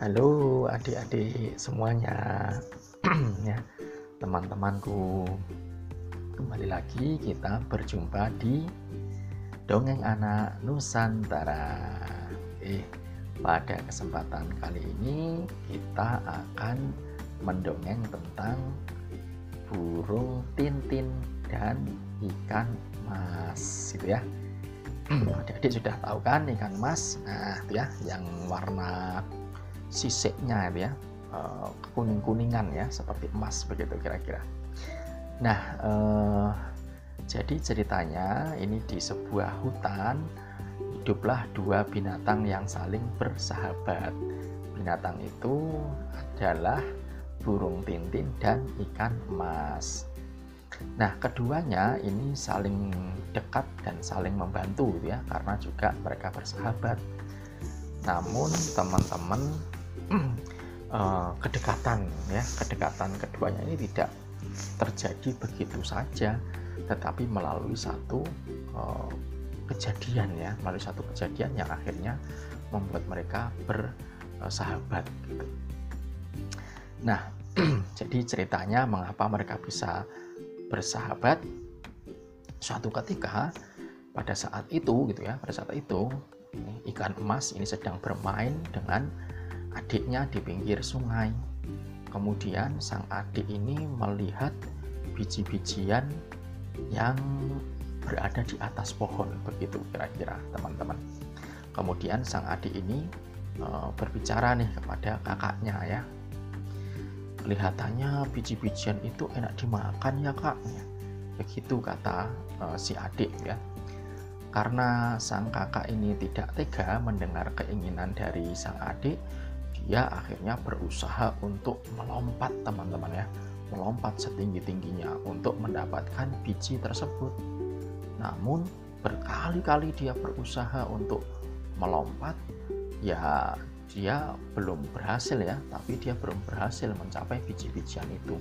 Halo adik-adik semuanya. Ya teman-temanku. Kembali lagi kita berjumpa di dongeng anak Nusantara. Eh pada kesempatan kali ini kita akan mendongeng tentang burung tintin dan ikan mas gitu ya. Adik-adik sudah tahu kan ikan mas? Nah itu ya yang warna sisiknya itu ya. Eh, kuning-kuningan ya seperti emas begitu kira-kira. Nah eh, jadi ceritanya ini di sebuah hutan hiduplah dua binatang yang saling bersahabat. Binatang itu adalah burung tintin dan ikan emas. Nah, keduanya ini saling dekat dan saling membantu ya, karena juga mereka bersahabat. Namun teman-teman uh, kedekatan ya, kedekatan keduanya ini tidak terjadi begitu saja, tetapi melalui satu uh, kejadian ya, melalui satu kejadian yang akhirnya membuat mereka bersahabat. Gitu. Nah, jadi ceritanya mengapa mereka bisa bersahabat suatu ketika pada saat itu gitu ya pada saat itu ikan emas ini sedang bermain dengan adiknya di pinggir sungai. Kemudian sang adik ini melihat biji-bijian yang berada di atas pohon begitu kira-kira teman-teman. Kemudian sang adik ini e, berbicara nih kepada kakaknya ya. Kelihatannya biji-bijian itu enak dimakan ya kak. Begitu kata uh, si adik ya. Karena sang kakak ini tidak tega mendengar keinginan dari sang adik dia akhirnya berusaha untuk melompat teman-teman ya. Melompat setinggi-tingginya untuk mendapatkan biji tersebut. Namun berkali-kali dia berusaha untuk melompat ya dia belum berhasil ya. Tapi dia belum berhasil mencapai biji-bijian itu.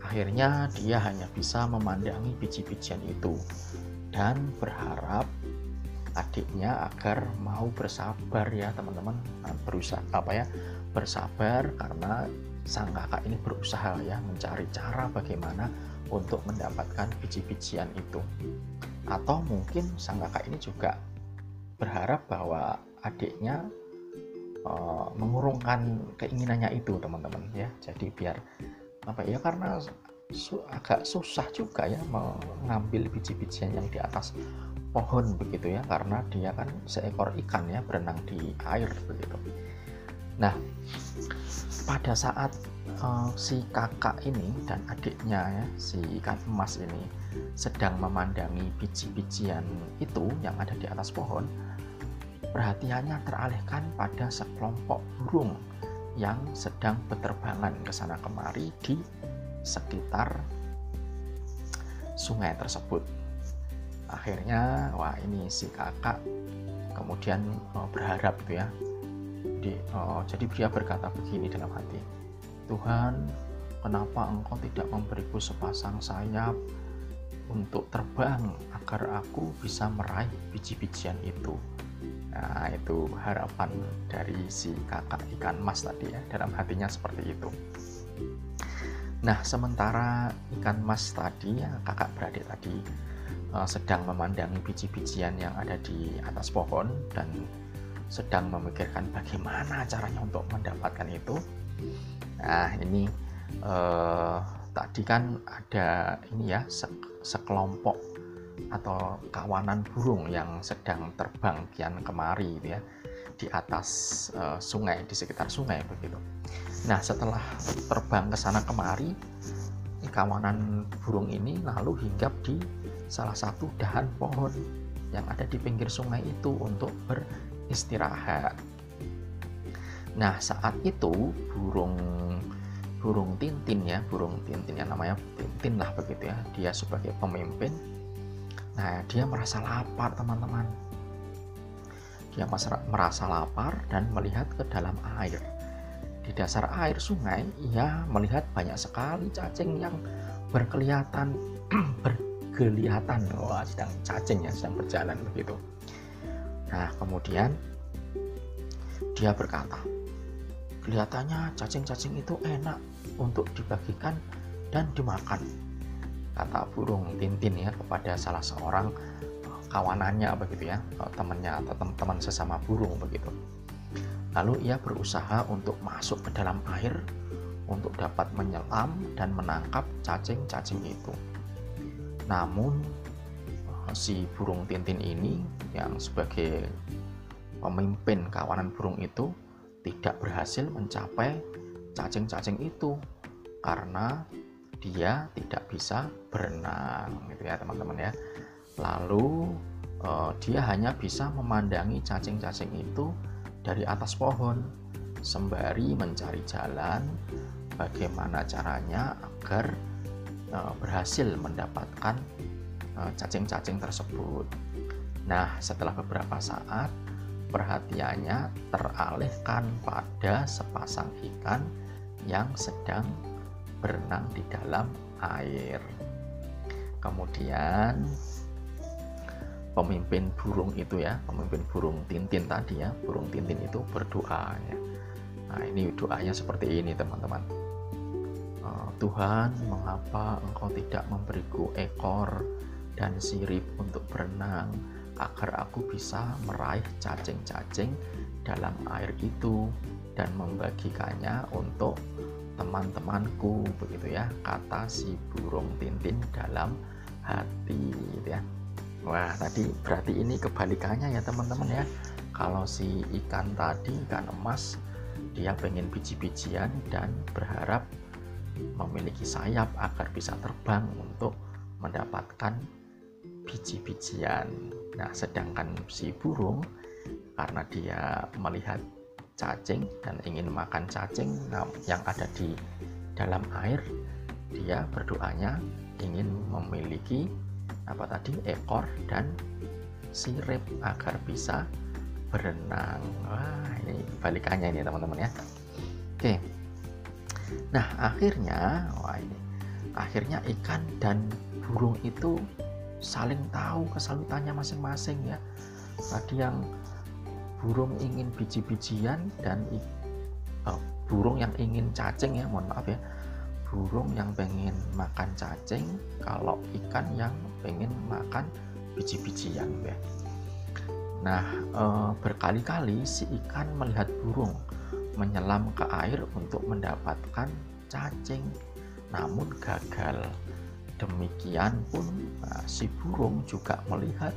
Akhirnya dia hanya bisa memandangi biji-bijian itu dan berharap adiknya agar mau bersabar ya teman-teman. Nah, berusaha apa ya bersabar karena sang kakak ini berusaha ya mencari cara bagaimana untuk mendapatkan biji-bijian itu. Atau mungkin sang kakak ini juga berharap bahwa adiknya uh, mengurungkan keinginannya itu teman-teman ya. Jadi biar apa ya karena su agak susah juga ya mengambil biji-bijian yang di atas pohon begitu ya karena dia kan seekor ikan ya berenang di air begitu nah pada saat uh, si kakak ini dan adiknya ya si ikan emas ini sedang memandangi biji-bijian itu yang ada di atas pohon perhatiannya teralihkan pada sekelompok burung yang sedang berterbangan ke sana kemari di sekitar sungai tersebut. Akhirnya, wah ini si kakak kemudian uh, berharap gitu ya. Di, uh, jadi dia berkata begini dalam hati, Tuhan, kenapa engkau tidak memberiku sepasang sayap untuk terbang agar aku bisa meraih biji-bijian itu? Nah, itu harapan dari si kakak ikan mas tadi ya, dalam hatinya seperti itu. Nah, sementara ikan mas tadi, ya, kakak beradik tadi sedang memandangi biji-bijian yang ada di atas pohon dan sedang memikirkan bagaimana caranya untuk mendapatkan itu. Nah, ini uh, tadi kan ada ini ya sekelompok atau kawanan burung yang sedang terbang kian kemari gitu ya di atas uh, sungai di sekitar sungai begitu. Nah setelah terbang ke sana kemari kawanan burung ini lalu hinggap di salah satu dahan pohon yang ada di pinggir sungai itu untuk beristirahat. Nah saat itu burung burung tintin ya burung tintin yang namanya tintin lah begitu ya dia sebagai pemimpin Nah, dia merasa lapar, teman-teman. Dia merasa lapar dan melihat ke dalam air. Di dasar air sungai, ia melihat banyak sekali cacing yang berkelihatan berkelihatan. Wah, sedang cacing ya, sedang berjalan begitu. Nah, kemudian dia berkata, kelihatannya cacing-cacing itu enak untuk dibagikan dan dimakan kata burung Tintin ya kepada salah seorang eh, kawanannya begitu ya eh, temannya atau teman-teman sesama burung begitu lalu ia berusaha untuk masuk ke dalam air untuk dapat menyelam dan menangkap cacing-cacing itu namun eh, si burung Tintin ini yang sebagai pemimpin kawanan burung itu tidak berhasil mencapai cacing-cacing itu karena dia tidak bisa berenang gitu ya teman-teman ya. Lalu uh, dia hanya bisa memandangi cacing-cacing itu dari atas pohon sembari mencari jalan bagaimana caranya agar berhasil mendapatkan eh, cacing-cacing tersebut nah setelah beberapa saat perhatiannya teralihkan pada sepasang ikan yang sedang berenang di dalam air. Kemudian pemimpin burung itu ya, pemimpin burung Tintin tadi ya, burung Tintin itu berdoa ya. Nah, ini doanya seperti ini, teman-teman. Tuhan, mengapa Engkau tidak memberiku ekor dan sirip untuk berenang? agar aku bisa meraih cacing-cacing dalam air itu dan membagikannya untuk teman-temanku begitu ya kata si burung tintin dalam hati gitu ya wah tadi berarti ini kebalikannya ya teman-teman ya kalau si ikan tadi ikan emas dia pengen biji-bijian dan berharap memiliki sayap agar bisa terbang untuk mendapatkan biji-bijian. Nah, sedangkan si burung karena dia melihat cacing dan ingin makan cacing yang ada di dalam air, dia berdoanya ingin memiliki apa tadi ekor dan sirip agar bisa berenang. Wah, ini balikannya ini teman-teman ya. Oke. Nah, akhirnya wah ini akhirnya ikan dan burung itu saling tahu kesalutannya masing-masing ya. Tadi yang burung ingin biji-bijian dan uh, burung yang ingin cacing ya mohon maaf ya. Burung yang pengen makan cacing kalau ikan yang pengen makan biji-bijian ya. Nah uh, berkali-kali si ikan melihat burung menyelam ke air untuk mendapatkan cacing. Namun gagal. Demikian pun nah, si burung juga melihat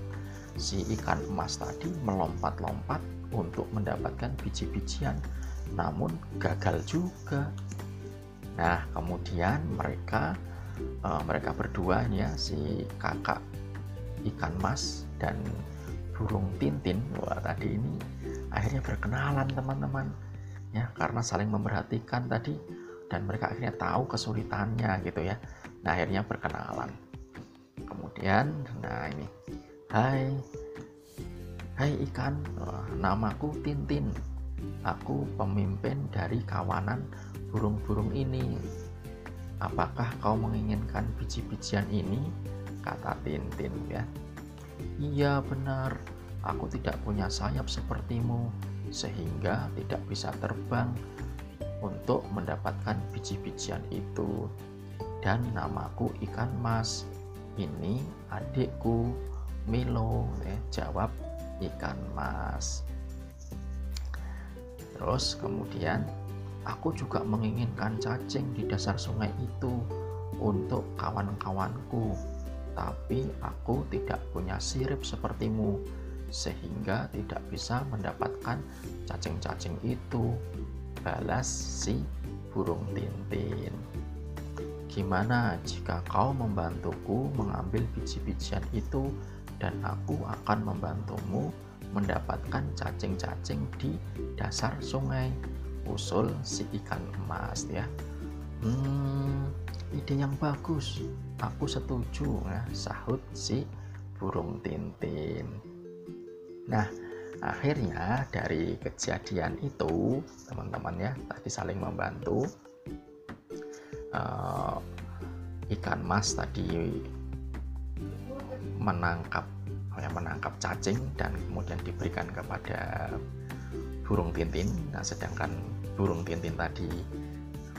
si ikan emas tadi melompat-lompat untuk mendapatkan biji-bijian, namun gagal juga. Nah, kemudian mereka uh, mereka berdua ya si kakak ikan emas dan burung tintin wah tadi ini akhirnya berkenalan teman-teman ya karena saling memperhatikan tadi dan mereka akhirnya tahu kesulitannya gitu ya. Nah akhirnya perkenalan kemudian nah ini hai hai ikan namaku Tintin. Aku pemimpin dari kawanan burung-burung ini. Apakah kau menginginkan biji-bijian ini? kata Tintin ya. Iya benar. Aku tidak punya sayap sepertimu sehingga tidak bisa terbang untuk mendapatkan biji-bijian itu. Dan namaku ikan mas. Ini adikku Milo ya, jawab ikan mas. Terus kemudian aku juga menginginkan cacing di dasar sungai itu untuk kawan-kawanku. Tapi aku tidak punya sirip sepertimu sehingga tidak bisa mendapatkan cacing-cacing itu balas si burung tintin Gimana jika kau membantuku mengambil biji-bijian itu dan aku akan membantumu mendapatkan cacing-cacing di dasar sungai? Usul si ikan emas ya. Hmm, ide yang bagus. Aku setuju ya, sahut si burung tintin. Nah, akhirnya dari kejadian itu, teman-teman ya, tadi saling membantu uh, ikan mas tadi menangkap ya menangkap cacing dan kemudian diberikan kepada burung tintin nah sedangkan burung tintin tadi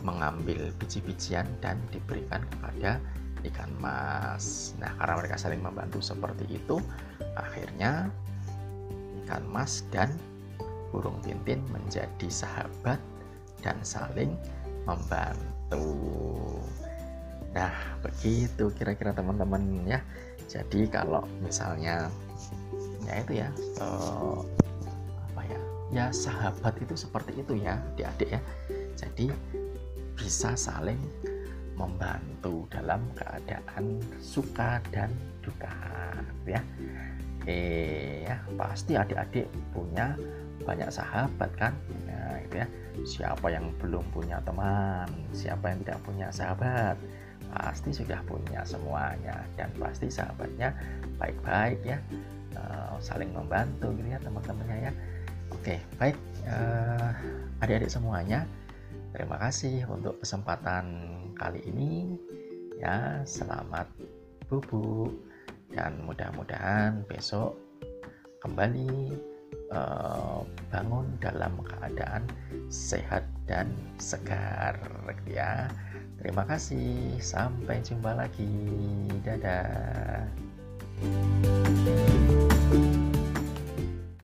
mengambil biji-bijian dan diberikan kepada ikan mas. Nah, karena mereka saling membantu seperti itu, akhirnya ikan mas dan burung tintin menjadi sahabat dan saling membantu. Nah, begitu kira-kira teman-teman ya. Jadi kalau misalnya ya itu ya uh, apa ya? Ya sahabat itu seperti itu ya, adik-adik ya. Jadi bisa saling membantu dalam keadaan suka dan duka ya ya pasti adik-adik punya banyak sahabat kan? Ya itu ya. Siapa yang belum punya teman siapa yang tidak punya sahabat pasti sudah punya semuanya. Dan pasti sahabatnya baik-baik ya. Uh, saling membantu gitu ya teman-temannya ya. Oke baik. Uh, adik-adik semuanya Terima kasih untuk kesempatan kali ini. Ya, selamat bubuk dan mudah-mudahan besok kembali uh, bangun dalam keadaan sehat dan segar ya. Terima kasih, sampai jumpa lagi. Dadah.